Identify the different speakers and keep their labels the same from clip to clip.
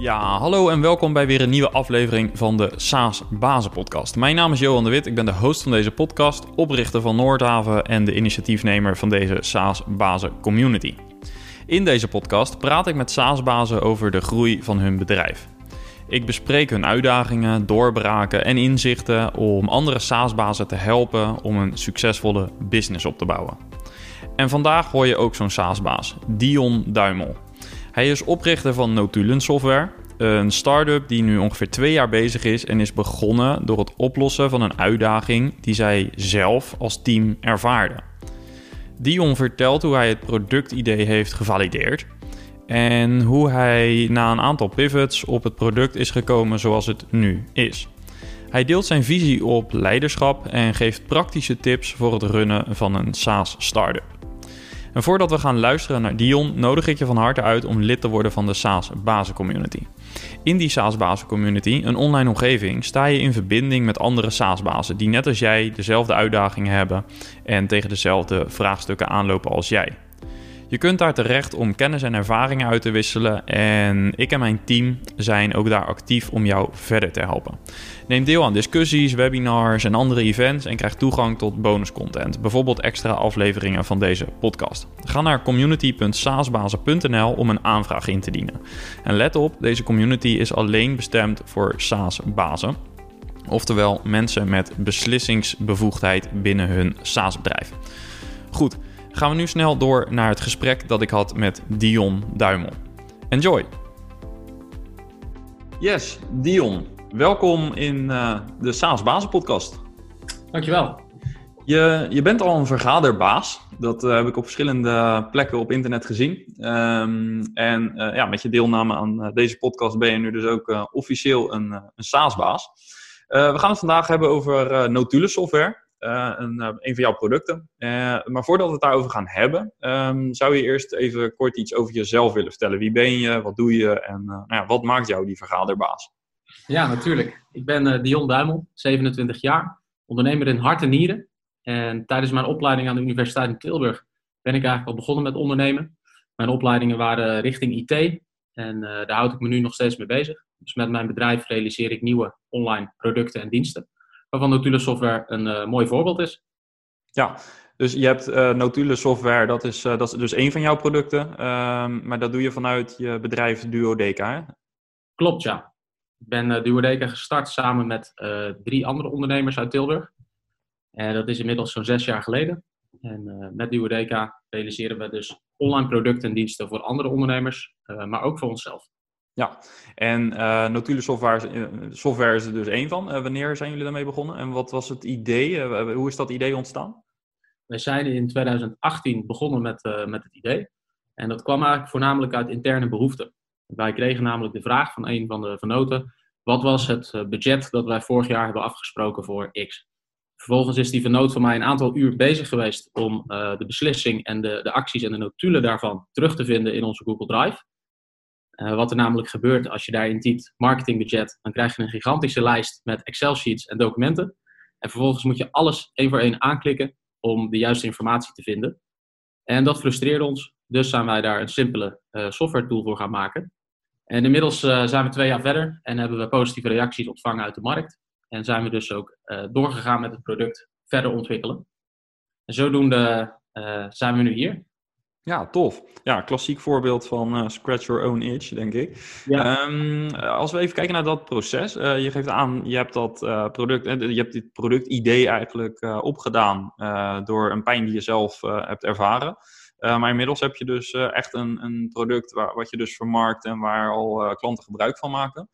Speaker 1: Ja, hallo en welkom bij weer een nieuwe aflevering van de SaaS Bazen Podcast. Mijn naam is Johan de Wit, ik ben de host van deze podcast, oprichter van Noordhaven en de initiatiefnemer van deze SaaS Bazen Community. In deze podcast praat ik met SaaS-bazen over de groei van hun bedrijf. Ik bespreek hun uitdagingen, doorbraken en inzichten om andere SaaS-bazen te helpen om een succesvolle business op te bouwen. En vandaag hoor je ook zo'n SaaS-baas, Dion Duimel. Hij is oprichter van Notulen Software, een start-up die nu ongeveer twee jaar bezig is en is begonnen door het oplossen van een uitdaging die zij zelf als team ervaarden. Dion vertelt hoe hij het productidee heeft gevalideerd en hoe hij na een aantal pivots op het product is gekomen zoals het nu is. Hij deelt zijn visie op leiderschap en geeft praktische tips voor het runnen van een SaaS startup. En voordat we gaan luisteren naar Dion, nodig ik je van harte uit om lid te worden van de SaaS Bazen Community. In die SaaS Bazen Community, een online omgeving, sta je in verbinding met andere SaaS bazen die net als jij dezelfde uitdagingen hebben en tegen dezelfde vraagstukken aanlopen als jij. Je kunt daar terecht om kennis en ervaringen uit te wisselen en ik en mijn team zijn ook daar actief om jou verder te helpen. Neem deel aan discussies, webinars en andere events en krijg toegang tot bonuscontent, bijvoorbeeld extra afleveringen van deze podcast. Ga naar community.saasbazen.nl om een aanvraag in te dienen. En let op, deze community is alleen bestemd voor SaaS-bazen. Oftewel mensen met beslissingsbevoegdheid binnen hun SaaS-bedrijf. Goed, gaan we nu snel door naar het gesprek dat ik had met Dion Duimel. Enjoy! Yes, Dion, welkom in uh, de SaaS Bazen podcast.
Speaker 2: Dankjewel.
Speaker 1: Je, je bent al een vergaderbaas. Dat uh, heb ik op verschillende plekken op internet gezien. Um, en uh, ja, met je deelname aan deze podcast ben je nu dus ook officieel een, een SaaS-baas. we gaan het vandaag hebben over Notulus software. Uh, een, uh, een, van jouw producten. Uh, maar voordat we het daarover gaan hebben, um, zou je eerst even kort iets over jezelf willen vertellen. Wie ben je, wat doe je en nou ja, wat maakt jou die vergaderbaas?
Speaker 2: Ja, natuurlijk. Ik ben Dion Duimel, 27 jaar, ondernemer in hart en nieren. En tijdens mijn opleiding aan de Universiteit in Tilburg ben ik eigenlijk al begonnen met ondernemen. Mijn opleidingen waren richting IT en daar houd ik me nu nog steeds mee bezig. Dus met mijn bedrijf realiseer ik nieuwe online producten en diensten waarvan Notulus Software een uh, mooi voorbeeld is.
Speaker 1: Ja, dus je hebt uh, Notulus Software, dat is, uh, dat is dus één van jouw producten, ehm, maar dat doe je vanuit je bedrijf Duodeca, hè?
Speaker 2: Klopt, ja. Ik ben Duodeca gestart samen met drie andere ondernemers uit Tilburg. En dat is inmiddels zo'n zes jaar geleden. En met Duodeca realiseren we dus online producten en diensten voor andere ondernemers, maar ook voor onszelf.
Speaker 1: Ja, en uh, software, eh, software is er dus één van. Uh, wanneer zijn jullie daarmee begonnen en wat was het idee? Hoe is dat idee ontstaan?
Speaker 2: Wij zijn in 2018 begonnen met, met het idee. En dat kwam eigenlijk voornamelijk uit interne behoeften. Wij kregen namelijk de vraag van een van de vernoten: wat was het budget dat wij vorig jaar hebben afgesproken voor X? Vervolgens is die vernoot van mij een aantal uur bezig geweest om de beslissing en de, de acties en de notulen daarvan terug te vinden in onze Google Drive. Uh, wat er namelijk gebeurt als je daarin typt marketingbudget, dan krijg je een gigantische lijst met Excel-sheets en documenten. En vervolgens moet je alles één voor één aanklikken om de juiste informatie te vinden. En dat frustreerde ons, dus zijn wij daar een simpele uh, software tool voor gaan maken. En inmiddels uh, zijn we twee jaar verder en hebben we positieve reacties ontvangen uit de markt. En zijn we dus ook doorgegaan met het product verder ontwikkelen. En zodoende zijn we nu hier.
Speaker 1: Ja, tof. Ja, klassiek voorbeeld van uh, scratch your own itch, denk ik. Ja. Um, als we even kijken naar dat proces. Uh, je geeft aan, je hebt dat uh, product, je hebt dit productidee eigenlijk opgedaan door een pijn die je zelf hebt ervaren. maar inmiddels heb je dus echt een, een product waar, wat je dus vermarkt en waar al klanten gebruik van maken.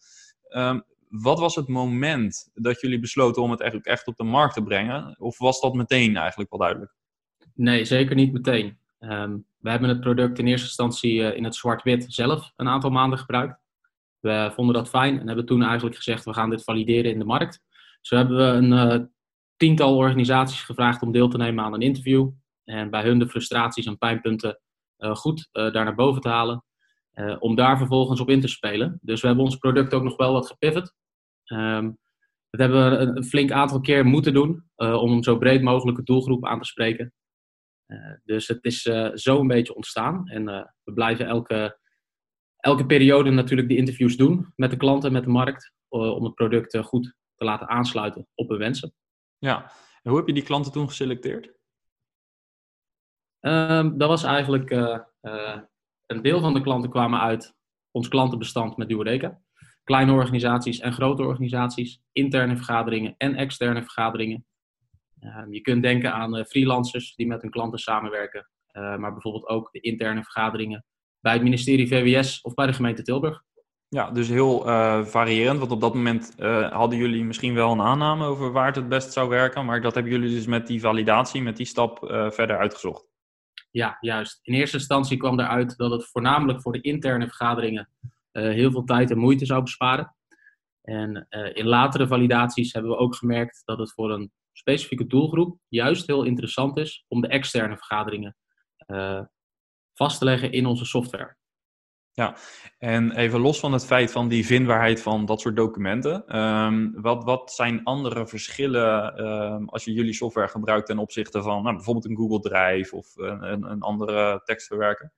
Speaker 1: Um, wat was het moment dat jullie besloten om het eigenlijk echt op de markt te brengen? Of was dat meteen eigenlijk wel duidelijk?
Speaker 2: Nee, zeker niet meteen. Um, we hebben het product in eerste instantie uh, in het zwart-wit zelf een aantal maanden gebruikt. We vonden dat fijn en hebben toen eigenlijk gezegd: we gaan dit valideren in de markt. Zo hebben we een uh, tiental organisaties gevraagd om deel te nemen aan een interview. En bij hun de frustraties en pijnpunten uh, goed daar naar boven te halen. om daar vervolgens op in te spelen. Dus we hebben ons product ook nog wel wat gepivot. Dat hebben we een, flink aantal keer moeten doen om zo breed mogelijke doelgroep aan te spreken. Uh, dus het is uh, zo een beetje ontstaan. En uh, we blijven elke, elke periode natuurlijk de interviews doen met de klanten, met de markt, om het product goed te laten aansluiten op hun wensen.
Speaker 1: Ja, en hoe heb je die klanten toen geselecteerd?
Speaker 2: Um, dat was eigenlijk een deel van de klanten kwamen uit ons klantenbestand met Duodeca. Kleine organisaties en grote organisaties, interne vergaderingen en externe vergaderingen. Ehm, je kunt denken aan uh, freelancers die met hun klanten samenwerken, uh, maar bijvoorbeeld ook de interne vergaderingen bij het ministerie VWS of bij de gemeente Tilburg.
Speaker 1: Ja, dus heel uh, variërend, want op dat moment hadden jullie misschien wel een aanname over waar het het best zou werken, maar dat hebben jullie dus met die validatie, met die stap verder uitgezocht.
Speaker 2: Ja, juist. In eerste instantie kwam eruit dat het voornamelijk voor de interne vergaderingen heel veel tijd en moeite zou besparen. En in latere validaties hebben we ook gemerkt dat het voor een specifieke doelgroep juist heel interessant is om de externe vergaderingen uh, vast te leggen in onze software.
Speaker 1: Ja, en even los van het feit van die vindbaarheid van dat soort documenten, um, wat, wat zijn andere verschillen um, als je jullie software gebruikt ten opzichte van nou, bijvoorbeeld een Google Drive of een, een andere tekstverwerker?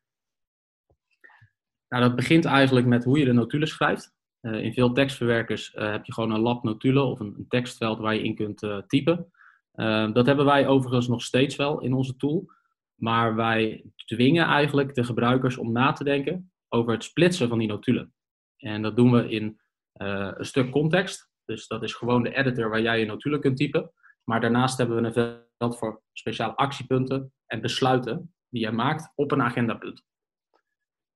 Speaker 2: Nou, dat begint eigenlijk met hoe je de notulen schrijft. Uh, in veel tekstverwerkers uh, heb je gewoon een lab notulen of een, een, tekstveld waar je in kunt uh, typen. dat hebben wij overigens nog steeds wel in onze tool. Maar wij dwingen eigenlijk de gebruikers om na te denken over het splitsen van die notulen. En dat doen we in een stuk context. Dus dat is gewoon de editor waar jij je notulen kunt typen. Maar daarnaast hebben we een veld voor speciale actiepunten en besluiten die je maakt op een agendapunt.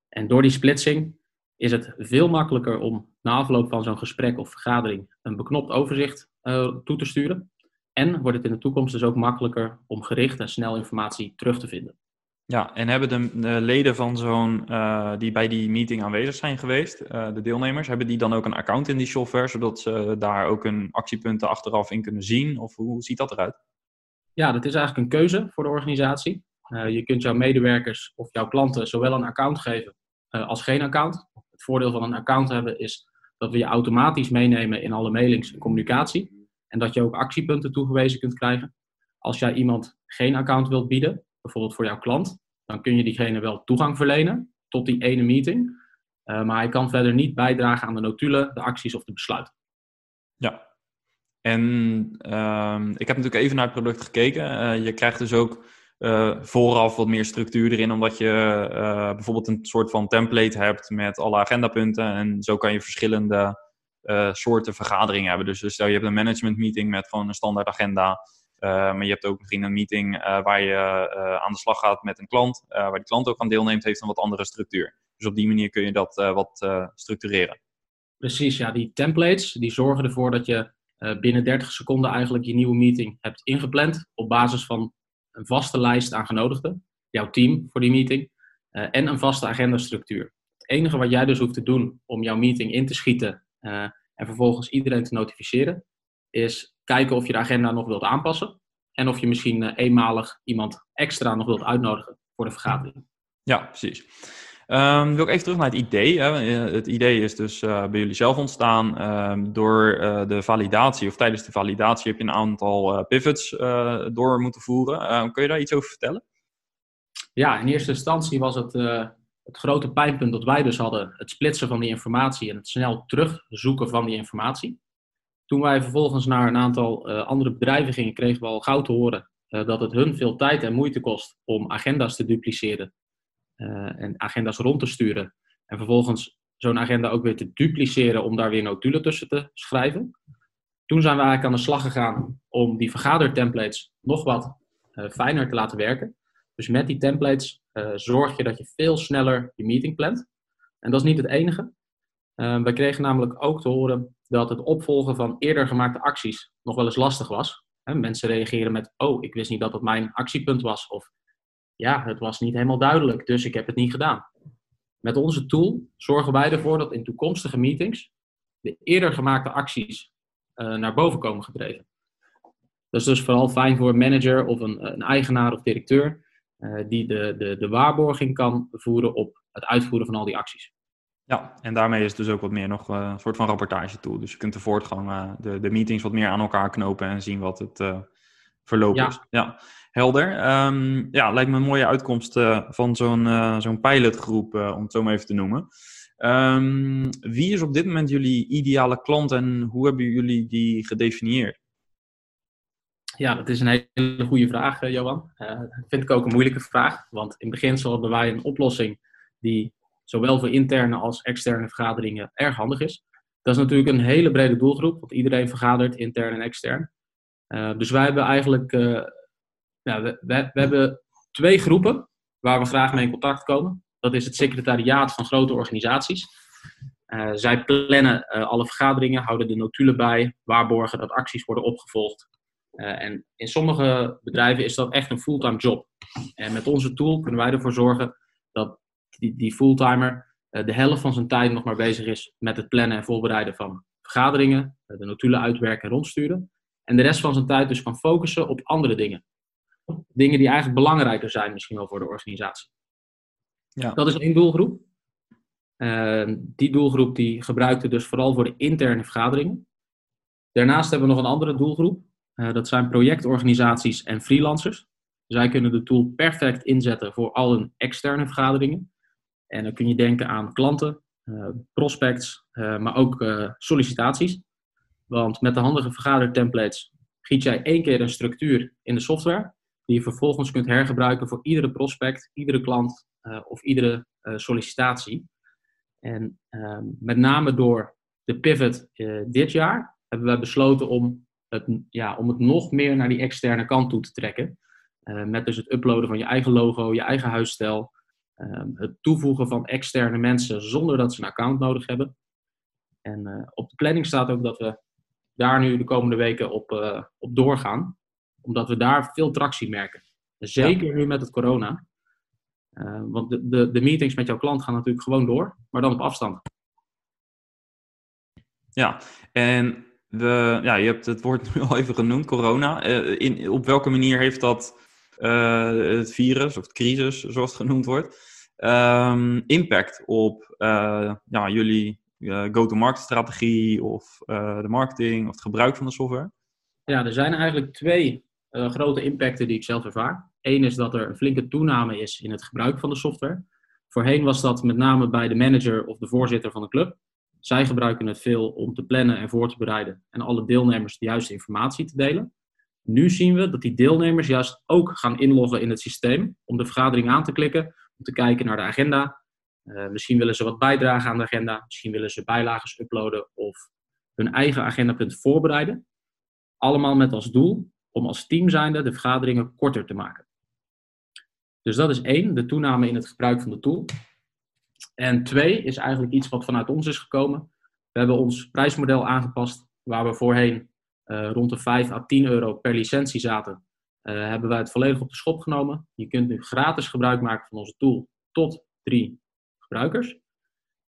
Speaker 2: En door die splitsing is het veel makkelijker om na afloop van zo'n gesprek of vergadering een beknopt overzicht uh, toe te sturen. En wordt het in de toekomst dus ook makkelijker om gericht en snel informatie terug te vinden.
Speaker 1: Ja, en hebben de, de leden van zo'n, uh, die bij die meeting aanwezig zijn geweest, uh, de deelnemers, hebben die dan ook een account in die software, zodat ze daar ook hun actiepunten achteraf in kunnen zien? Of hoe, hoe ziet dat eruit?
Speaker 2: Ja, dat is eigenlijk een keuze voor de organisatie. je kunt jouw medewerkers of jouw klanten zowel een account geven als geen account. Het voordeel van een account hebben is dat we je automatisch meenemen in alle mailings en communicatie. En dat je ook actiepunten toegewezen kunt krijgen. Als jij iemand geen account wilt bieden, bijvoorbeeld voor jouw klant, dan kun je diegene wel toegang verlenen tot die ene meeting. Uh, maar hij kan verder niet bijdragen aan de notulen, de acties of de besluiten.
Speaker 1: Ja, en uh, ik heb natuurlijk even naar het product gekeken. Uh, je krijgt dus ook uh, vooraf wat meer structuur erin, omdat je uh, bijvoorbeeld een soort van template hebt met alle agendapunten. En zo kan je verschillende uh, soorten vergaderingen hebben. Dus, dus stel je hebt een management meeting met gewoon een standaard agenda. maar je hebt ook misschien een meeting waar je aan de slag gaat met een klant. waar die klant ook aan deelneemt, heeft een wat andere structuur. Dus op die manier kun je dat wat structureren.
Speaker 2: Precies, ja. Die templates die zorgen ervoor dat je binnen 30 seconden eigenlijk je nieuwe meeting hebt ingepland. Op basis van een vaste lijst aan genodigden, jouw team voor die meeting, uh, en een vaste agendastructuur. Het enige wat jij dus hoeft te doen om jouw meeting in te schieten uh, en vervolgens iedereen te notificeren, is kijken of je de agenda nog wilt aanpassen en of je misschien uh, eenmalig iemand extra nog wilt uitnodigen voor de vergadering.
Speaker 1: Ja, precies. Um, wil ik even terug naar het idee. Hè. Het idee is dus uh, bij jullie zelf ontstaan. Um, door uh, de validatie, of tijdens de validatie, heb je een aantal pivots door moeten voeren. Um, kun je daar iets over vertellen?
Speaker 2: Ja, in eerste instantie was het, het grote pijnpunt dat wij dus hadden: het splitsen van die informatie en het snel terugzoeken van die informatie. Toen wij vervolgens naar een aantal andere bedrijven gingen, kregen we al gauw te horen dat het hun veel tijd en moeite kost om agenda's te dupliceren en agenda's rond te sturen. En vervolgens zo'n agenda ook weer te dupliceren om daar weer notulen tussen te schrijven. Toen zijn we eigenlijk aan de slag gegaan om die vergadertemplates nog wat uh, fijner te laten werken. Dus met die templates uh, zorg je dat je veel sneller je meeting plant. En dat is niet het enige. we kregen namelijk ook te horen dat het opvolgen van eerder gemaakte acties nog wel eens lastig was. mensen reageren met, oh, ik wist niet dat dat mijn actiepunt was. Of ja, het was niet helemaal duidelijk, dus ik heb het niet gedaan. Met onze tool zorgen wij ervoor dat in toekomstige meetings de eerder gemaakte acties uh, naar boven komen gedreven. Dat is dus vooral fijn voor een manager of een, een eigenaar of directeur uh, die de, de, de waarborging kan voeren op het uitvoeren van al die acties.
Speaker 1: Ja, en daarmee is het dus ook wat meer nog uh, een soort van rapportage tool. Dus je kunt de voortgang, de, de meetings wat meer aan elkaar knopen en zien wat het verloop ja. is. Ja. Helder. Um, ja, lijkt me een mooie uitkomst uh, van zo'n uh, zo'n pilotgroep, uh, om het zo maar even te noemen. Ehm, wie is op dit moment jullie ideale klant en hoe hebben jullie die gedefinieerd?
Speaker 2: Ja, dat is een hele goede vraag, eh, Johan. Vind ik ook een moeilijke vraag, want in beginsel hebben wij een oplossing die zowel voor interne als externe vergaderingen erg handig is. Dat is natuurlijk een hele brede doelgroep, want iedereen vergadert intern en extern. Dus wij hebben eigenlijk ja, we, we, hebben twee groepen waar we graag mee in contact komen. Dat is het secretariaat van grote organisaties. zij plannen alle vergaderingen, houden de notulen bij, waarborgen dat acties worden opgevolgd uh, en in sommige bedrijven is dat echt een fulltime job. En met onze tool kunnen wij ervoor zorgen dat die, die fulltimer de helft van zijn tijd nog maar bezig is met het plannen en voorbereiden van vergaderingen, de notulen uitwerken en rondsturen. En de rest van zijn tijd dus kan focussen op andere dingen. Dingen die eigenlijk belangrijker zijn misschien wel voor de organisatie. Ja. Dat is één doelgroep. die doelgroep die gebruikt het dus vooral voor de interne vergaderingen. Daarnaast hebben we nog een andere doelgroep. Uh, dat zijn projectorganisaties en freelancers. Zij kunnen de tool perfect inzetten voor al hun externe vergaderingen. En dan kun je denken aan klanten, uh, prospects, maar ook sollicitaties. Want met de handige vergadertemplates giet jij één keer een structuur in de software, die je vervolgens kunt hergebruiken voor iedere prospect, iedere klant of iedere sollicitatie. En ehm, met name door de pivot dit jaar hebben wij besloten om het, ja, om het nog meer naar die externe kant toe te trekken. Met dus het uploaden van je eigen logo, je eigen huisstijl. Uh, het toevoegen van externe mensen zonder dat ze een account nodig hebben. En op de planning staat ook dat we daar nu de komende weken op, op doorgaan. Omdat we daar veel tractie merken. Zeker ja. nu met het corona. want de, de, de meetings met jouw klant gaan natuurlijk gewoon door, maar dan op afstand.
Speaker 1: Ja, en we, ja, je hebt het woord nu al even genoemd, corona. Uh, in, op welke manier heeft dat uh, het virus, of het crisis, zoals het genoemd wordt, um, impact op ja, jullie go-to-market strategie of de marketing of het gebruik van de software?
Speaker 2: Ja, er zijn eigenlijk twee grote impacten die ik zelf ervaar. Eén is dat er een flinke toename is in het gebruik van de software. Voorheen was dat met name bij de manager of de voorzitter van de club. Zij gebruiken het veel om te plannen en voor te bereiden en alle deelnemers de juiste informatie te delen. Nu zien we dat die deelnemers juist ook gaan inloggen in het systeem om de vergadering aan te klikken, om te kijken naar de agenda. Uh, misschien willen ze wat bijdragen aan de agenda, misschien willen ze bijlagen uploaden of hun eigen agendapunt voorbereiden. Allemaal met als doel om als team zijnde de vergaderingen korter te maken. Dus dat is één, de toename in het gebruik van de tool. En twee is eigenlijk iets wat vanuit ons is gekomen. We hebben ons prijsmodel aangepast, waar we voorheen uh, rond de 5 à 10 euro per licentie zaten. Uh, hebben wij het volledig op de schop genomen. Je kunt nu gratis gebruik maken van onze tool tot drie gebruikers.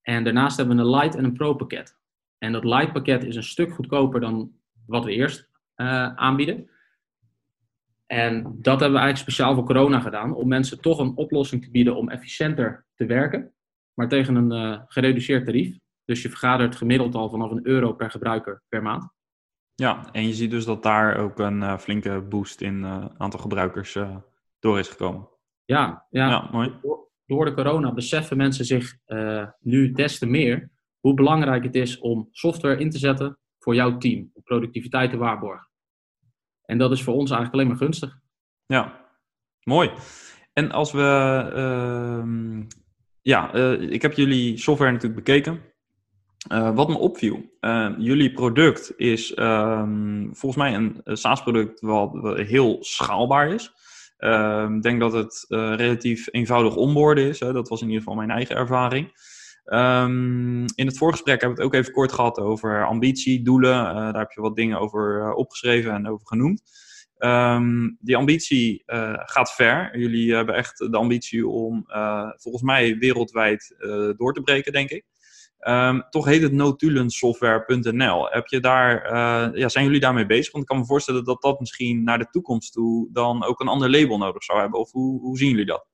Speaker 2: En daarnaast hebben we een Light en een Pro pakket. En dat Light pakket is een stuk goedkoper dan wat we eerst uh, aanbieden. En dat hebben we eigenlijk speciaal voor corona gedaan, om mensen toch een oplossing te bieden om efficiënter te werken maar tegen een uh, gereduceerd tarief. Dus je vergadert gemiddeld al vanaf een euro per gebruiker per maand.
Speaker 1: Ja, en je ziet dus dat daar ook een uh, flinke boost in uh, aantal gebruikers door is gekomen.
Speaker 2: Ja, ja. ja mooi. Door, door, de corona beseffen mensen zich nu des te meer hoe belangrijk het is om software in te zetten voor jouw team, om productiviteit te waarborgen. En dat is voor ons eigenlijk alleen maar gunstig.
Speaker 1: Ja, mooi. En als we ehm, ja, uh, ik heb jullie software natuurlijk bekeken. Uh, wat me opviel, uh, jullie product is um, volgens mij een SaaS-product wat, heel schaalbaar is. Ehm, ik denk dat het relatief eenvoudig onboarden is. Hè? Dat was in ieder geval mijn eigen ervaring. Um, in het voorgesprek hebben we het ook even kort gehad over ambitie, doelen. daar heb je wat dingen over opgeschreven en over genoemd. Um, die ambitie uh, gaat ver. Jullie hebben echt de ambitie om volgens mij wereldwijd door te breken, denk ik. Um, toch heet het notulensoftware.nl. Heb je daar, ja, zijn jullie daarmee bezig? Want ik kan me voorstellen dat dat misschien naar de toekomst toe dan ook een ander label nodig zou hebben. Of hoe, hoe zien jullie dat?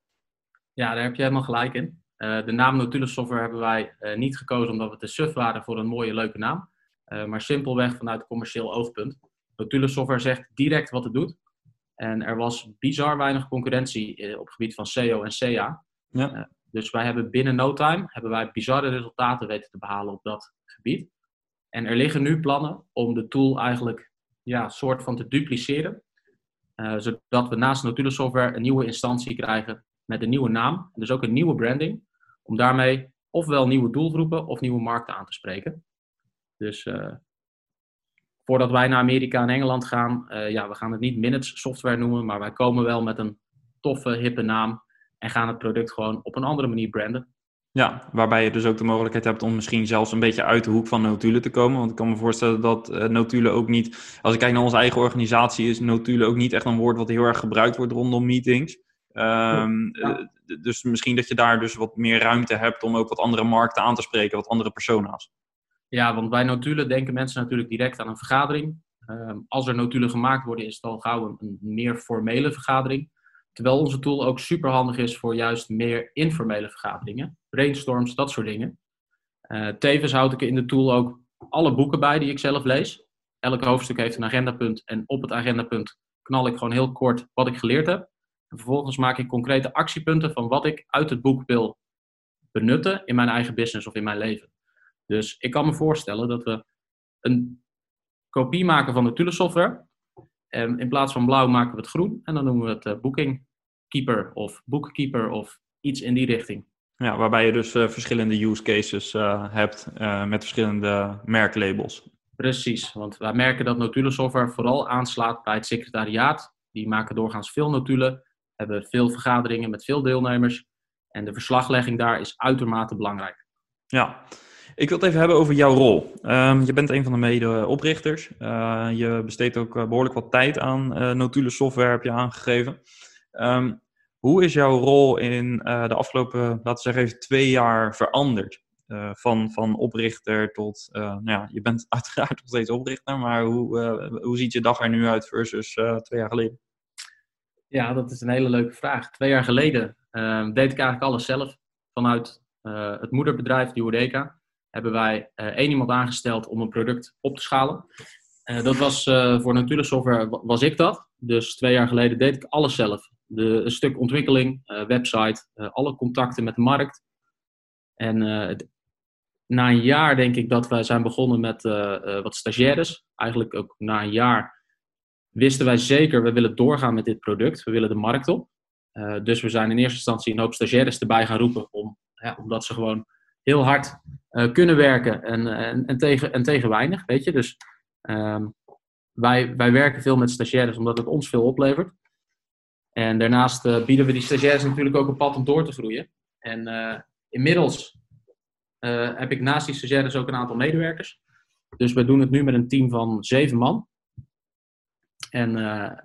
Speaker 2: Ja, daar heb je helemaal gelijk in. De naam Notulus Software hebben wij niet gekozen omdat we te suf waren voor een mooie, leuke naam. maar simpelweg vanuit commercieel oogpunt. Notulus Software zegt direct wat het doet. En er was bizar weinig concurrentie eh, op het gebied van SEO en SEA. Ja. Eh, Dus wij hebben binnen no time hebben wij bizarre resultaten weten te behalen op dat gebied. En er liggen nu plannen om de tool eigenlijk ja, soort van te dupliceren. Zodat we naast Notulus Software een nieuwe instantie krijgen met een nieuwe naam. Dus ook een nieuwe branding. Om daarmee ofwel nieuwe doelgroepen of nieuwe markten aan te spreken. Dus uh, voordat wij naar Amerika en Engeland gaan, uh, ja, we gaan het niet Minutes software noemen, maar wij komen wel met een toffe, hippe naam en gaan het product gewoon op een andere manier branden.
Speaker 1: Ja, waarbij je dus ook de mogelijkheid hebt om misschien zelfs een beetje uit de hoek van Notule te komen. Want ik kan me voorstellen dat uh, Notule ook niet, als ik kijk naar onze eigen organisatie, is Notule ook niet echt een woord wat heel erg gebruikt wordt rondom meetings. Um, ja. Dus misschien dat je daar dus wat meer ruimte hebt om ook wat andere markten aan te spreken, wat andere persona's.
Speaker 2: Ja, want bij notulen denken mensen natuurlijk direct aan een vergadering. Um, als er notulen gemaakt worden, is het al gauw een, een meer formele vergadering. Terwijl onze tool ook super handig is voor juist meer informele vergaderingen, brainstorms, dat soort dingen. Uh, tevens houd ik in de tool ook alle boeken bij die ik zelf lees. Elk hoofdstuk heeft een agendapunt en op het agendapunt knal ik gewoon heel kort wat ik geleerd heb. En vervolgens maak ik concrete actiepunten van wat ik uit het boek wil benutten in mijn eigen business of in mijn leven. Dus ik kan me voorstellen dat we een kopie maken van de Tule software. En in plaats van blauw maken we het groen. En dan noemen we het uh, Booking Keeper of Bookkeeper of iets in die richting.
Speaker 1: Ja, waarbij je dus uh, verschillende use cases uh, hebt met verschillende merklabels.
Speaker 2: Precies, want wij merken dat Notule software vooral aanslaat bij het secretariaat. Die maken doorgaans veel notulen, hebben veel vergaderingen met veel deelnemers. En de verslaglegging daar is uitermate belangrijk.
Speaker 1: Ja, ik wil het even hebben over jouw rol. Um, je bent een van de medeoprichters. Uh, je besteedt ook behoorlijk wat tijd aan uh, Notule software, heb je aangegeven. Um, hoe is jouw rol in de afgelopen, laten we zeggen, even twee jaar veranderd? van, van oprichter tot, nou ja, je bent uiteraard nog steeds oprichter, maar hoe, hoe ziet je dag er nu uit versus twee jaar geleden?
Speaker 2: Ja, dat is een hele leuke vraag. Twee jaar geleden ehm, deed ik eigenlijk alles zelf vanuit het moederbedrijf Duodeca hebben wij uh, één iemand aangesteld om een product op te schalen. Uh, dat was voor Natura Software was ik dat. Dus twee jaar geleden deed ik alles zelf. De, een stuk ontwikkeling, website, alle contacten met de markt. En na een jaar denk ik dat wij zijn begonnen met wat stagiaires. Eigenlijk ook na een jaar wisten wij zeker, we willen doorgaan met dit product. We willen de markt op. dus we zijn in eerste instantie een hoop stagiaires erbij gaan roepen. Om, ja, omdat ze gewoon heel hard uh, kunnen werken en, en, en, tegen, en tegen weinig, weet je. Dus um, wij, wij werken veel met stagiaires omdat het ons veel oplevert. En daarnaast uh, bieden we die stagiaires natuurlijk ook een pad om door te groeien. En inmiddels heb ik naast die stagiaires ook een aantal medewerkers. Dus we doen het nu met een team van zeven man. En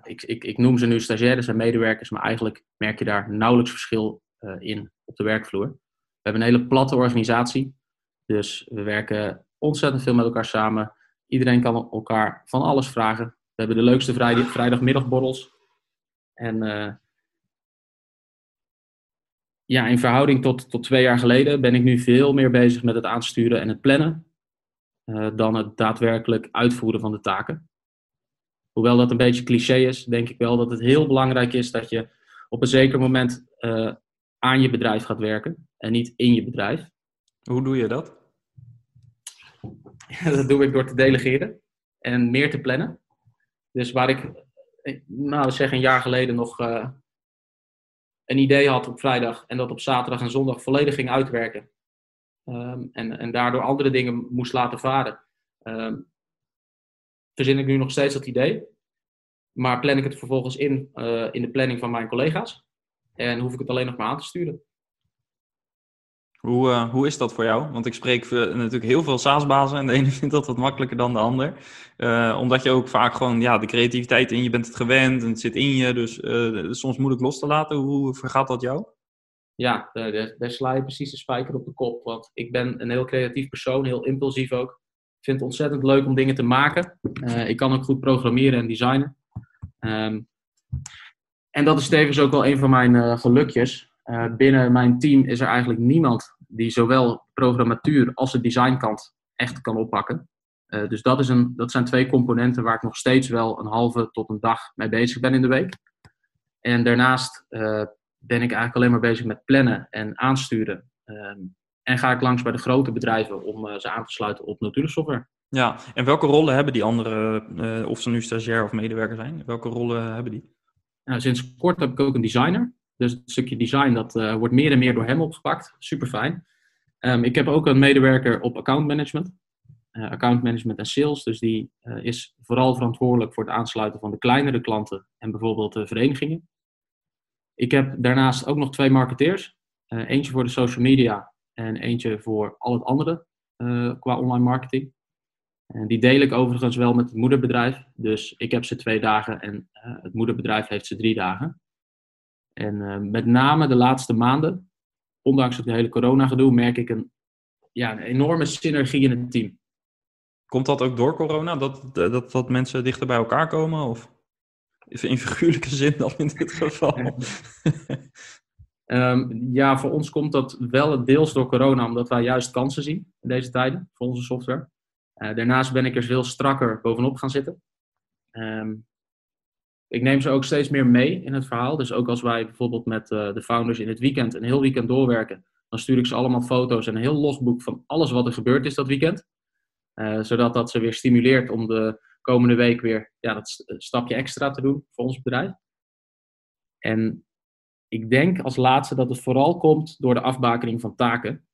Speaker 2: ik, ik, ik noem ze nu stagiaires en medewerkers, maar eigenlijk merk je daar nauwelijks verschil in op de werkvloer. We hebben een hele platte organisatie. Dus we werken ontzettend veel met elkaar samen. Iedereen kan elkaar van alles vragen. We hebben de leukste vrijdag, vrijdagmiddagborrels. En uh, ja, in verhouding tot, tot twee jaar geleden ben ik nu veel meer bezig met het aansturen en het plannen. Dan het daadwerkelijk uitvoeren van de taken. Hoewel dat een beetje cliché is, denk ik wel dat het heel belangrijk is dat je op een zeker moment uh, aan je bedrijf gaat werken en niet in je bedrijf.
Speaker 1: Hoe doe je dat?
Speaker 2: dat doe ik door te delegeren en meer te plannen. Dus waar ik, nou zeg een jaar geleden nog uh, een idee had op vrijdag en dat op zaterdag en zondag volledig ging uitwerken. Um, en, en daardoor andere dingen moest laten varen. Um, verzin ik nu nog steeds dat idee. Maar plan ik het vervolgens in, uh, in de planning van mijn collega's. En hoef ik het alleen nog maar aan te sturen.
Speaker 1: Hoe, uh, hoe is dat voor jou? Want ik spreek natuurlijk heel veel SaaS-bazen en de ene vindt dat wat makkelijker dan de ander. Uh, omdat je ook vaak gewoon ja, de creativiteit in je bent het gewend en het zit in je, dus soms moeilijk los te laten. Hoe vergaat dat jou?
Speaker 2: Ja, daar, daar sla je precies de spijker op de kop. Want ik ben een heel creatief persoon, heel impulsief ook. Vind het ontzettend leuk om dingen te maken. ik kan ook goed programmeren en designen. Um, en dat is tevens ook wel een van mijn gelukjes. Uh, binnen mijn team is er eigenlijk niemand die zowel programmatuur als de designkant echt kan oppakken. Dus dat, is een, dat zijn twee componenten waar ik nog steeds wel een halve tot een dag mee bezig ben in de week. En daarnaast ben ik eigenlijk alleen maar bezig met plannen en aansturen. Ehm, en ga ik langs bij de grote bedrijven om uh, ze aan te sluiten op Nautilus software.
Speaker 1: Ja, en welke rollen hebben die andere, uh, of ze nu stagiair of medewerker zijn, welke rollen hebben die?
Speaker 2: Nou, sinds kort heb ik ook een designer. Dus het stukje design dat uh, wordt meer en meer door hem opgepakt. Super fijn. Um, ik heb ook een medewerker op account management. Uh, account management en sales. Dus die is vooral verantwoordelijk voor het aansluiten van de kleinere klanten en bijvoorbeeld de verenigingen. Ik heb daarnaast ook nog twee marketeers. eentje voor de social media en eentje voor al het andere qua online marketing. En die deel ik overigens wel met het moederbedrijf. Dus ik heb ze twee dagen en het moederbedrijf heeft ze drie dagen. En uh, met name de laatste maanden, ondanks het hele corona-gedoe, merk ik een, ja, een enorme synergie in het team.
Speaker 1: Komt dat ook door corona, dat, dat, dat mensen dichter bij elkaar komen? Of in figuurlijke zin dan in dit geval?
Speaker 2: um, ja, voor ons komt dat wel deels door corona, omdat wij juist kansen zien in deze tijden voor onze software. Uh, daarnaast ben ik er veel strakker bovenop gaan zitten. Um, ik neem ze ook steeds meer mee in het verhaal. Dus ook als wij bijvoorbeeld met uh, de founders in het weekend een heel weekend doorwerken, dan stuur ik ze allemaal foto's en een heel logboek van alles wat er gebeurd is dat weekend. Uh, zodat dat ze weer stimuleert om de komende week weer ja, dat stapje extra te doen voor ons bedrijf. En ik denk als laatste dat het vooral komt door de afbakening van taken.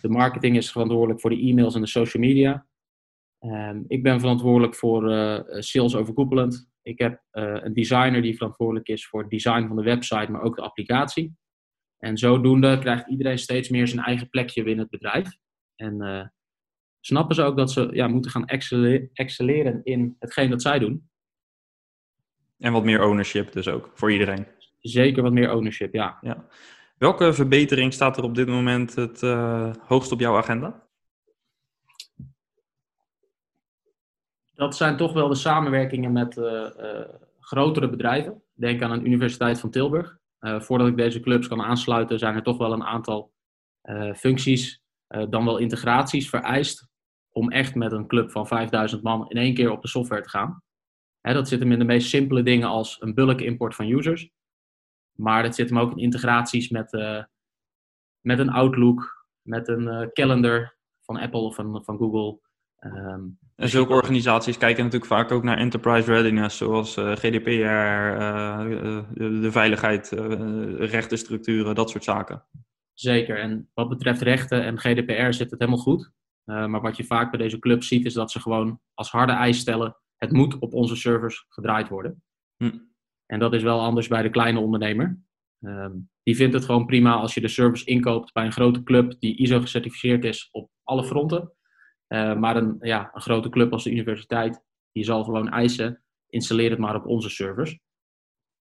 Speaker 2: De marketing is verantwoordelijk voor de e-mails en de social media. Um, ik ben verantwoordelijk voor uh, sales overkoepelend. Ik heb uh, een designer die verantwoordelijk is voor het design van de website, maar ook de applicatie. En zodoende krijgt iedereen steeds meer zijn eigen plekje binnen het bedrijf. En uh, snappen ze ook dat ze ja, moeten gaan excelleren in hetgeen dat zij doen.
Speaker 1: En wat meer ownership dus ook, voor iedereen.
Speaker 2: Zeker wat meer ownership, ja.
Speaker 1: ja. Welke verbetering staat er op dit moment het uh, hoogst op jouw agenda?
Speaker 2: dat zijn toch wel de samenwerkingen met uh, uh, grotere bedrijven. Denk aan een Universiteit van Tilburg. Voordat ik deze clubs kan aansluiten, zijn er toch wel een aantal functies, dan wel integraties vereist om echt met een club van 5000 man in één keer op de software te gaan. Hè, dat zit hem in de meest simpele dingen als een bulk import van users. Maar dat zit hem ook in integraties met, met een Outlook, met een calendar van Apple of van, van Google.
Speaker 1: Um, en zulke organisaties kijken natuurlijk vaak ook naar enterprise readiness, zoals uh, GDPR, uh, de, de, veiligheid, uh, rechtenstructuren, dat soort zaken.
Speaker 2: Zeker, en wat betreft rechten en GDPR zit het helemaal goed. maar wat je vaak bij deze club ziet, is dat ze gewoon als harde eis stellen: het moet op onze servers gedraaid worden. Hm. En dat is wel anders bij de kleine ondernemer. Um, die vindt het gewoon prima als je de service inkoopt bij een grote club die ISO gecertificeerd is op alle fronten. Uh, maar een, ja, een grote club als de universiteit, die zal gewoon eisen, installeer het maar op onze servers.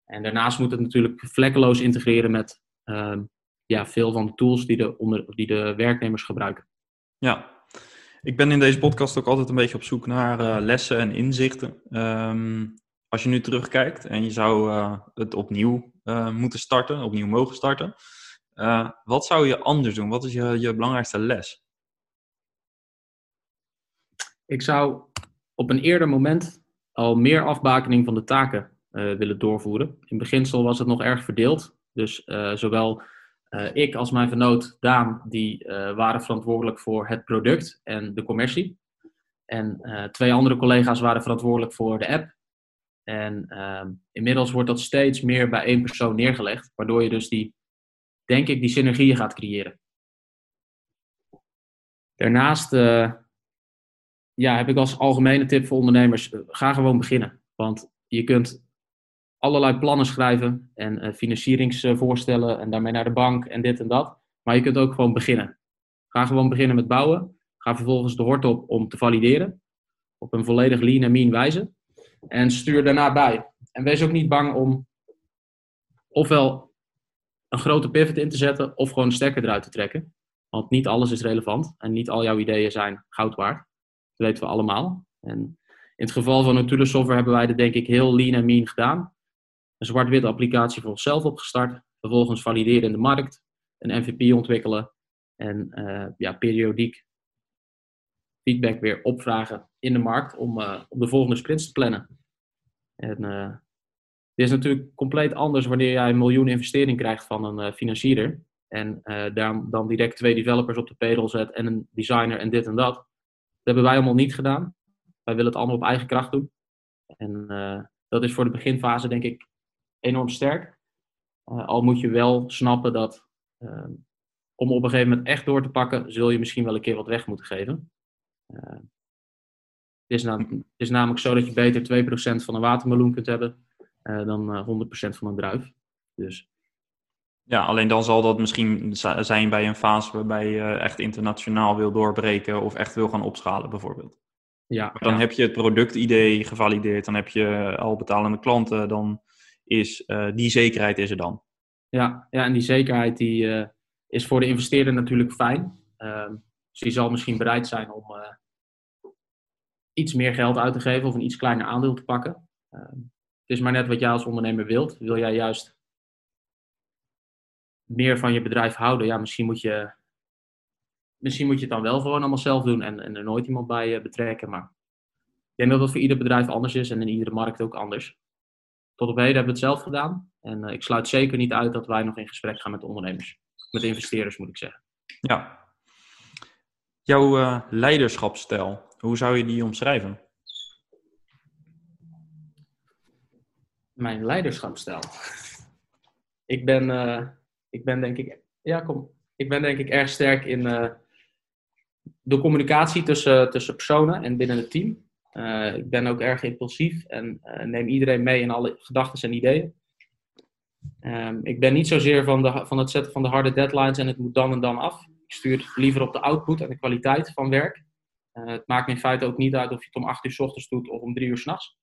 Speaker 2: En daarnaast moet het natuurlijk vlekkeloos integreren met uh, ja, veel van de tools die de, onder, die de werknemers gebruiken.
Speaker 1: Ja, ik ben in deze podcast ook altijd een beetje op zoek naar uh, lessen en inzichten. Um, als je nu terugkijkt en je zou uh, het opnieuw uh, moeten starten, opnieuw mogen starten. wat zou je anders doen? Wat is je, je belangrijkste les?
Speaker 2: Ik zou op een eerder moment al meer afbakening van de taken willen doorvoeren. In beginsel was het nog erg verdeeld. Dus zowel ik als mijn vernoot Daan, die waren verantwoordelijk voor het product en de commercie. En twee andere collega's waren verantwoordelijk voor de app. En ehm, inmiddels wordt dat steeds meer bij één persoon neergelegd, waardoor je dus die, denk ik, die synergieën gaat creëren. Daarnaast ja, heb ik als algemene tip voor ondernemers: eh, ga gewoon beginnen. Want je kunt allerlei plannen schrijven en uh, financieringsvoorstellen en daarmee naar de bank en dit en dat. Maar je kunt ook gewoon beginnen. Ga gewoon beginnen met bouwen. Ga vervolgens de hort op om te valideren. Op een volledig lean en mean wijze. En stuur daarna bij. En wees ook niet bang om ofwel een grote pivot in te zetten of gewoon een stekker eruit te trekken. Want niet alles is relevant en niet al jouw ideeën zijn goud waard. Dat weten we allemaal. En in het geval van Nautilus Software hebben wij dat denk ik heel lean en mean gedaan. Een zwart-wit applicatie voor onszelf opgestart. Vervolgens valideren in de markt. Een MVP ontwikkelen. En uh, ja, periodiek feedback weer opvragen in de markt om, uh, om de volgende sprints te plannen. En uh, Dit is natuurlijk compleet anders wanneer jij een miljoen investering krijgt van een uh, financierder. En uh, dan, direct twee developers op de payroll zet en een designer en dit en dat. Dat hebben wij allemaal niet gedaan. Wij willen het allemaal op eigen kracht doen. En dat is voor de beginfase denk ik enorm sterk. al moet je wel snappen dat om op een gegeven moment echt door te pakken, zul je misschien wel een keer wat weg moeten geven. Het, is nam het is namelijk zo dat je beter 2% van een watermeloen kunt hebben uh, dan 100% van een druif. Dus.
Speaker 1: Ja, alleen dan zal dat misschien zijn bij een fase waarbij je echt internationaal wil doorbreken of echt wil gaan opschalen, bijvoorbeeld. Ja, maar dan heb je het productidee gevalideerd, dan heb je al betalende klanten, dan is uh, die zekerheid is er dan.
Speaker 2: Ja, ja en die zekerheid die, uh, is voor de investeerder natuurlijk fijn. Uh, dus die zal misschien bereid zijn om iets meer geld uit te geven of een iets kleiner aandeel te pakken. Ehm, het is maar net wat jij als ondernemer wilt. Wil jij juist meer van je bedrijf houden? Ja, misschien moet je, misschien moet je het dan wel gewoon allemaal zelf doen en, en er nooit iemand bij uh, betrekken. Maar ik denk dat dat voor ieder bedrijf anders is en in iedere markt ook anders. Tot op heden hebben we het zelf gedaan. En uh, ik sluit zeker niet uit dat wij nog in gesprek gaan met ondernemers. Met investeerders moet ik zeggen.
Speaker 1: Ja. Jouw uh, leiderschapsstijl, hoe zou je die omschrijven?
Speaker 2: mijn leiderschapsstijl. ik ben, uh, ik ben denk ik, ja kom, ik ben denk ik erg sterk in uh, de communicatie tussen, tussen personen en binnen het team. Uh, ik ben ook erg impulsief en neem iedereen mee in alle gedachten en ideeën. Um, ik ben niet zozeer van, de, van het zetten van de harde deadlines en het moet dan en dan af. Ik stuur liever op de output en de kwaliteit van werk. Het maakt me in feite ook niet uit of je het om 8 uur s ochtends doet of om 3 uur s'nachts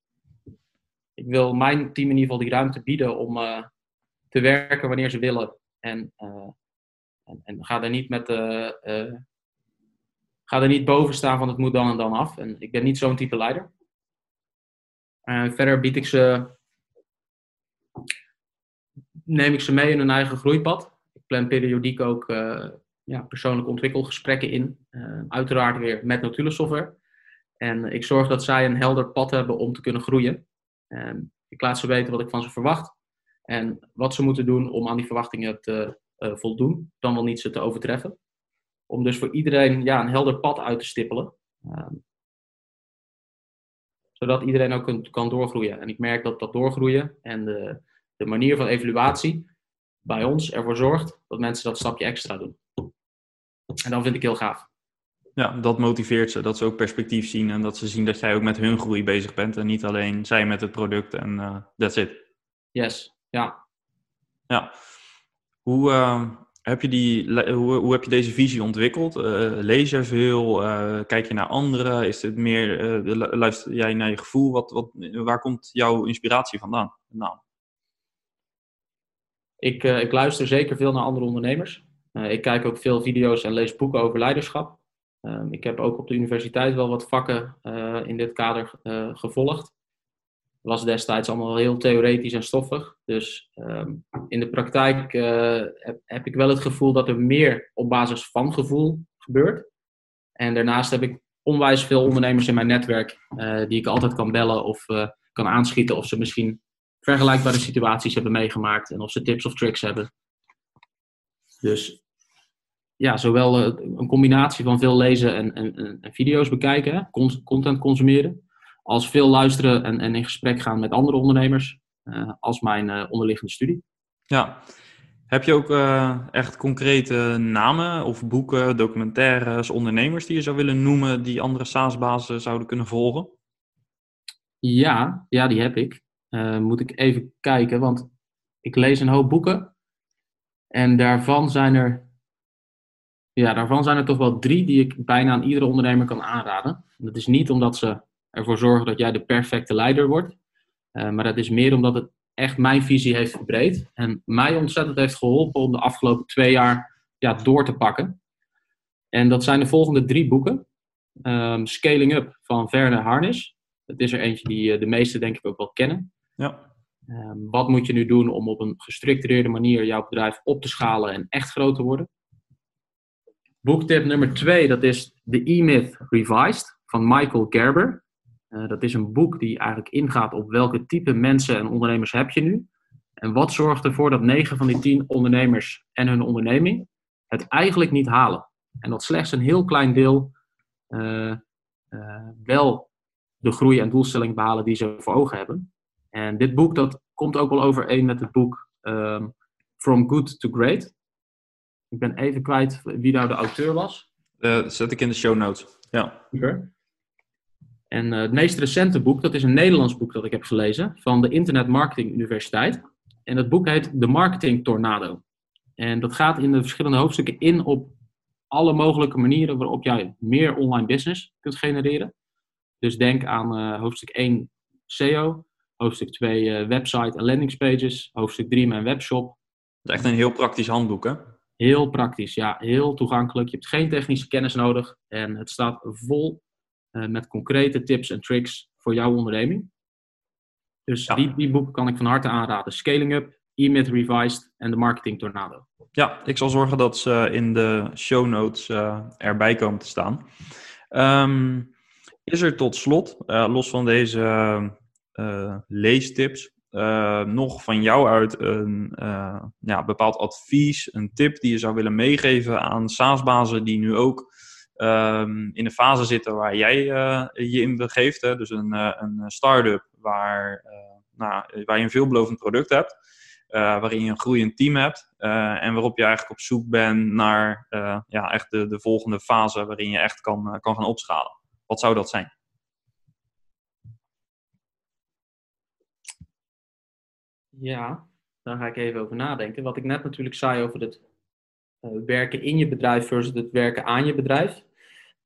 Speaker 2: ik wil mijn team in ieder geval die ruimte bieden om uh, te werken wanneer ze willen. En, uh, en, en, ga er niet met ga er niet boven staan van het moet dan en dan af. En ik ben niet zo'n type leider. verder bied ik ze, neem ik ze mee in hun eigen groeipad. Ik plan periodiek ook ja, persoonlijke ontwikkelgesprekken in. uiteraard weer met Notulus software. En ik zorg dat zij een helder pad hebben om te kunnen groeien. Ehm, ik laat ze weten wat ik van ze verwacht. En wat ze moeten doen om aan die verwachtingen te uh, voldoen. Dan wel niet ze te overtreffen. Om dus voor iedereen ja, een helder pad uit te stippelen. Ehm, zodat iedereen ook kan, kan doorgroeien. En ik merk dat dat doorgroeien en de, de manier van evaluatie bij ons ervoor zorgt dat mensen dat stapje extra doen. En dat vind ik heel gaaf.
Speaker 1: Ja, dat motiveert ze, dat ze ook perspectief zien en dat ze zien dat jij ook met hun groei bezig bent en niet alleen zij met het product en uh, that's it.
Speaker 2: Yes, ja.
Speaker 1: Ja. Hoe, uh, heb je die, hoe, hoe heb je deze visie ontwikkeld? Uh, lees je veel? kijk je naar anderen? Is het meer, luister jij naar je gevoel? Wat, wat, waar komt jouw inspiratie vandaan? Nou.
Speaker 2: Ik, ik luister zeker veel naar andere ondernemers. Ik kijk ook veel video's en lees boeken over leiderschap. Ehm, ik heb ook op de universiteit wel wat vakken uh, in dit kader uh, gevolgd. Was destijds allemaal heel theoretisch en stoffig. Dus um, in de praktijk heb, ik wel het gevoel dat er meer op basis van gevoel gebeurt. En daarnaast heb ik onwijs veel ondernemers in mijn netwerk die ik altijd kan bellen of kan aanschieten of ze misschien vergelijkbare situaties hebben meegemaakt en of ze tips of tricks hebben. Dus ja, zowel eh, een combinatie van veel lezen en, en, en video's bekijken, hè, content consumeren, als veel luisteren en, en in gesprek gaan met andere ondernemers, uh, als mijn uh, onderliggende studie.
Speaker 1: Ja, heb je ook uh, echt concrete namen of boeken, documentaires, ondernemers die je zou willen noemen die andere SaaS-bazen zouden kunnen volgen?
Speaker 2: Ja, ja, die heb ik. moet ik even kijken, want ik lees een hoop boeken. En daarvan zijn er ja, daarvan zijn er toch wel drie die ik bijna aan iedere ondernemer kan aanraden. Dat is niet omdat ze ervoor zorgen dat jij de perfecte leider wordt, uh, maar dat is meer omdat het echt mijn visie heeft verbreed en mij ontzettend heeft geholpen om de afgelopen twee jaar ja, door te pakken. En dat zijn de volgende drie boeken. Um, Scaling Up van Verne Harnis. Dat is er eentje die uh, de meesten denk ik ook wel kennen. Ja. Um, wat moet je nu doen om op een gestructureerde manier jouw bedrijf op te schalen en echt groot te worden? Boektip nummer twee, dat is The E-Myth Revised van Michael Gerber. dat is een boek die eigenlijk ingaat op welke type mensen en ondernemers heb je nu. En wat zorgt ervoor dat 9 van die 10 ondernemers en hun onderneming het eigenlijk niet halen. En dat slechts een heel klein deel uh, uh, wel de groei en doelstelling behalen die ze voor ogen hebben. En dit boek dat komt ook wel overeen met het boek um, From Good to Great. Ik ben even kwijt wie nou de auteur was.
Speaker 1: Uh, zet ik in de show notes. Ja.
Speaker 2: Super. En het meest recente boek, dat is een Nederlands boek dat ik heb gelezen van de Internet Marketing Universiteit. En dat boek heet De Marketing Tornado. En dat gaat in de verschillende hoofdstukken in op alle mogelijke manieren waarop jij meer online business kunt genereren. Dus denk aan uh, hoofdstuk 1 SEO, hoofdstuk 2 uh, website en landingspages, hoofdstuk 3 mijn webshop.
Speaker 1: Dat is echt een heel praktisch handboek, hè?
Speaker 2: Heel praktisch, ja. Heel toegankelijk. Je hebt geen technische kennis nodig en het staat vol uh, met concrete tips en tricks voor jouw onderneming. Dus ja. die, die boeken kan ik van harte aanraden. Scaling Up, E-Myth Revised en de Marketing Tornado.
Speaker 1: Ja, ik zal zorgen dat ze in de show notes uh, erbij komen te staan. Um, is er tot slot, uh, los van deze leestips, nog van jou uit een ja, bepaald advies, een tip die je zou willen meegeven aan SaaS-bazen die nu ook um, in de fase zitten waar jij je in begeeft? Hè? Dus een, een start-up waar, nou, waar je een veelbelovend product hebt. Uh, waarin je een groeiend team hebt uh, en waarop je eigenlijk op zoek bent naar uh, ja, echt de, de volgende fase waarin je echt kan, kan gaan opschalen. Wat zou dat zijn?
Speaker 2: Ja, daar ga ik even over nadenken. Wat ik net natuurlijk zei over het werken in je bedrijf versus het werken aan je bedrijf.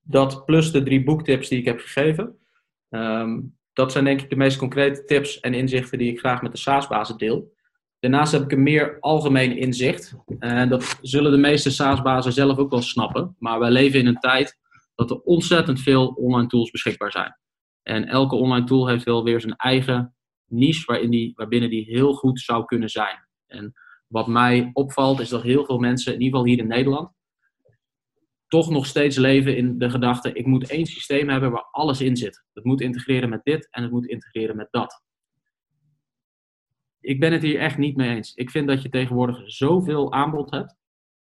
Speaker 2: Dat plus de drie boektips die ik heb gegeven. Um, dat zijn denk ik de meest concrete tips en inzichten die ik graag met de SaaS-bazen deel. Daarnaast heb ik een meer algemeen inzicht. En dat zullen de meeste SaaS-bazen zelf ook wel snappen. Maar wij leven in een tijd dat er ontzettend veel online tools beschikbaar zijn. En elke online tool heeft wel weer zijn eigen niche waarin die, waarbinnen die heel goed zou kunnen zijn. En wat mij opvalt is dat heel veel mensen, in ieder geval hier in Nederland, toch nog steeds leven in de gedachte: ik moet één systeem hebben waar alles in zit. Het moet integreren met dit en het moet integreren met dat ik ben het hier echt niet mee eens. Ik vind dat je tegenwoordig zoveel aanbod hebt,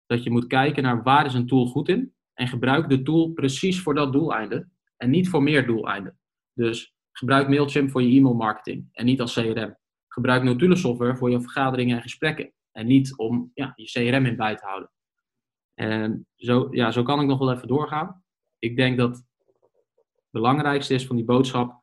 Speaker 2: dat je moet kijken naar waar is een tool goed in. En gebruik de tool precies voor dat doeleinde en niet voor meer doeleinden. Dus gebruik Mailchimp voor je e-mail marketing en niet als CRM. Gebruik Notule software voor je vergaderingen en gesprekken en niet om ja, je CRM in bij te houden. En zo, ja, zo kan ik nog wel even doorgaan. Ik denk dat het belangrijkste is van die boodschap.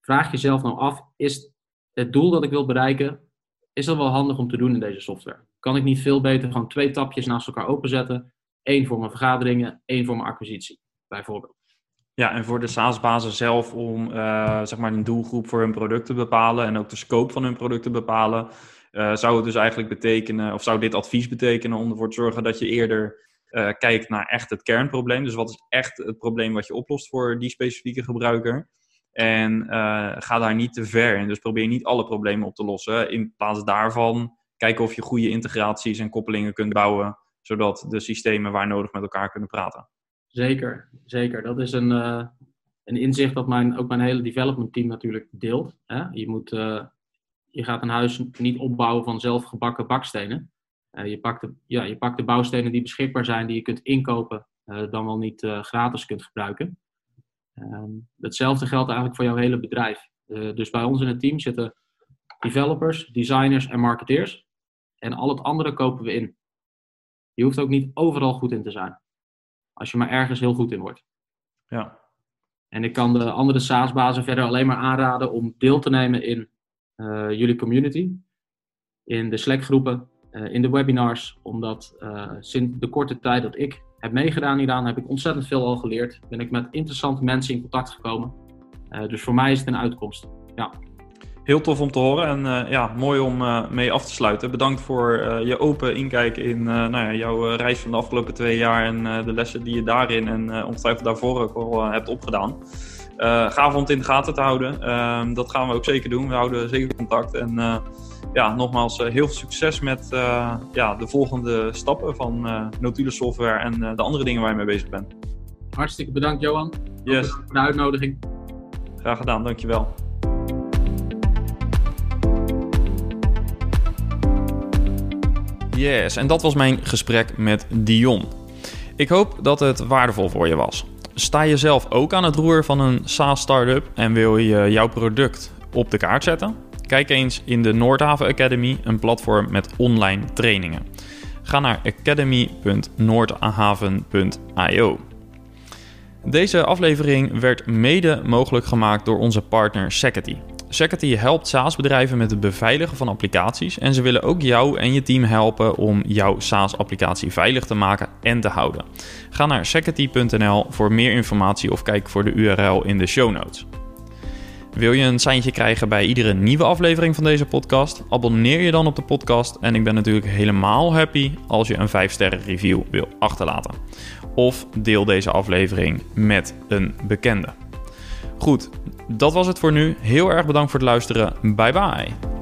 Speaker 2: Vraag jezelf nou af, is het doel dat ik wil bereiken, is dat wel handig om te doen in deze software. Kan ik niet veel beter gewoon twee tapjes naast elkaar openzetten? Eén voor mijn vergaderingen, één voor mijn acquisitie, bijvoorbeeld.
Speaker 1: Ja, en voor de SaaS-bazen zelf om uh, zeg maar een doelgroep voor hun product te bepalen en ook de scope van hun product te bepalen, uh, zou het dus eigenlijk betekenen, of zou dit advies betekenen om ervoor te zorgen dat je eerder uh, kijkt naar echt het kernprobleem. Dus wat is echt het probleem wat je oplost voor die specifieke gebruiker? En ga daar niet te ver in. Dus probeer niet alle problemen op te lossen. In plaats daarvan kijken of je goede integraties en koppelingen kunt bouwen, zodat de systemen waar nodig met elkaar kunnen praten.
Speaker 2: Zeker, zeker. Dat is een, uh, een inzicht dat mijn, ook mijn hele development team natuurlijk deelt. Hè? Je, moet, uh, je gaat een huis niet opbouwen van zelfgebakken bakstenen. je, pakt de, ja, je pakt de bouwstenen die beschikbaar zijn, die je kunt inkopen, dan wel niet gratis kunt gebruiken. Um, hetzelfde geldt eigenlijk voor jouw hele bedrijf. Dus bij ons in het team zitten developers, designers en marketeers. En al het andere kopen we in. Je hoeft ook niet overal goed in te zijn. Als je maar ergens heel goed in wordt.
Speaker 1: Ja.
Speaker 2: En ik kan de andere SaaS-bazen verder alleen maar aanraden om deel te nemen in uh, jullie community. In de Slack-groepen, uh, in de webinars. Omdat sinds de korte tijd dat ik heb meegedaan hieraan, heb ik ontzettend veel al geleerd. Ben ik met interessante mensen in contact gekomen. Dus voor mij is het een uitkomst. Ja.
Speaker 1: Heel tof om te horen en uh, ja, mooi om uh, mee af te sluiten. Bedankt voor je open inkijk in nou ja, jouw reis van de afgelopen twee jaar en de lessen die je daarin en ongetwijfeld daarvoor ook al hebt opgedaan. gaaf om het in de gaten te houden. Ehm, dat gaan we ook zeker doen. We houden zeker contact en ja, nogmaals heel veel succes met ja, de volgende stappen van Notule Software en de andere dingen waar je mee bezig bent.
Speaker 2: Hartstikke bedankt Johan
Speaker 1: yes.
Speaker 2: voor de uitnodiging.
Speaker 1: Graag gedaan, dankjewel. Yes, en dat was mijn gesprek met Dion. Ik hoop dat het waardevol voor je was. Sta je zelf ook aan het roer van een SaaS-startup en wil je jouw product op de kaart zetten? Kijk eens in de Noordhaven Academy, een platform met online trainingen. Ga naar academy.noordhaven.io. Deze aflevering werd mede mogelijk gemaakt door onze partner Security. Security helpt SaaS-bedrijven met het beveiligen van applicaties en ze willen ook jou en je team helpen om jouw SaaS-applicatie veilig te maken en te houden. Ga naar security.nl voor meer informatie of kijk voor de URL in de show notes. Wil je een seintje krijgen bij iedere nieuwe aflevering van deze podcast? Abonneer je dan op de podcast en ik ben natuurlijk helemaal happy als je een 5-sterren review wil achterlaten. Of deel deze aflevering met een bekende. Goed, dat was het voor nu. Heel erg bedankt voor het luisteren. Bye bye.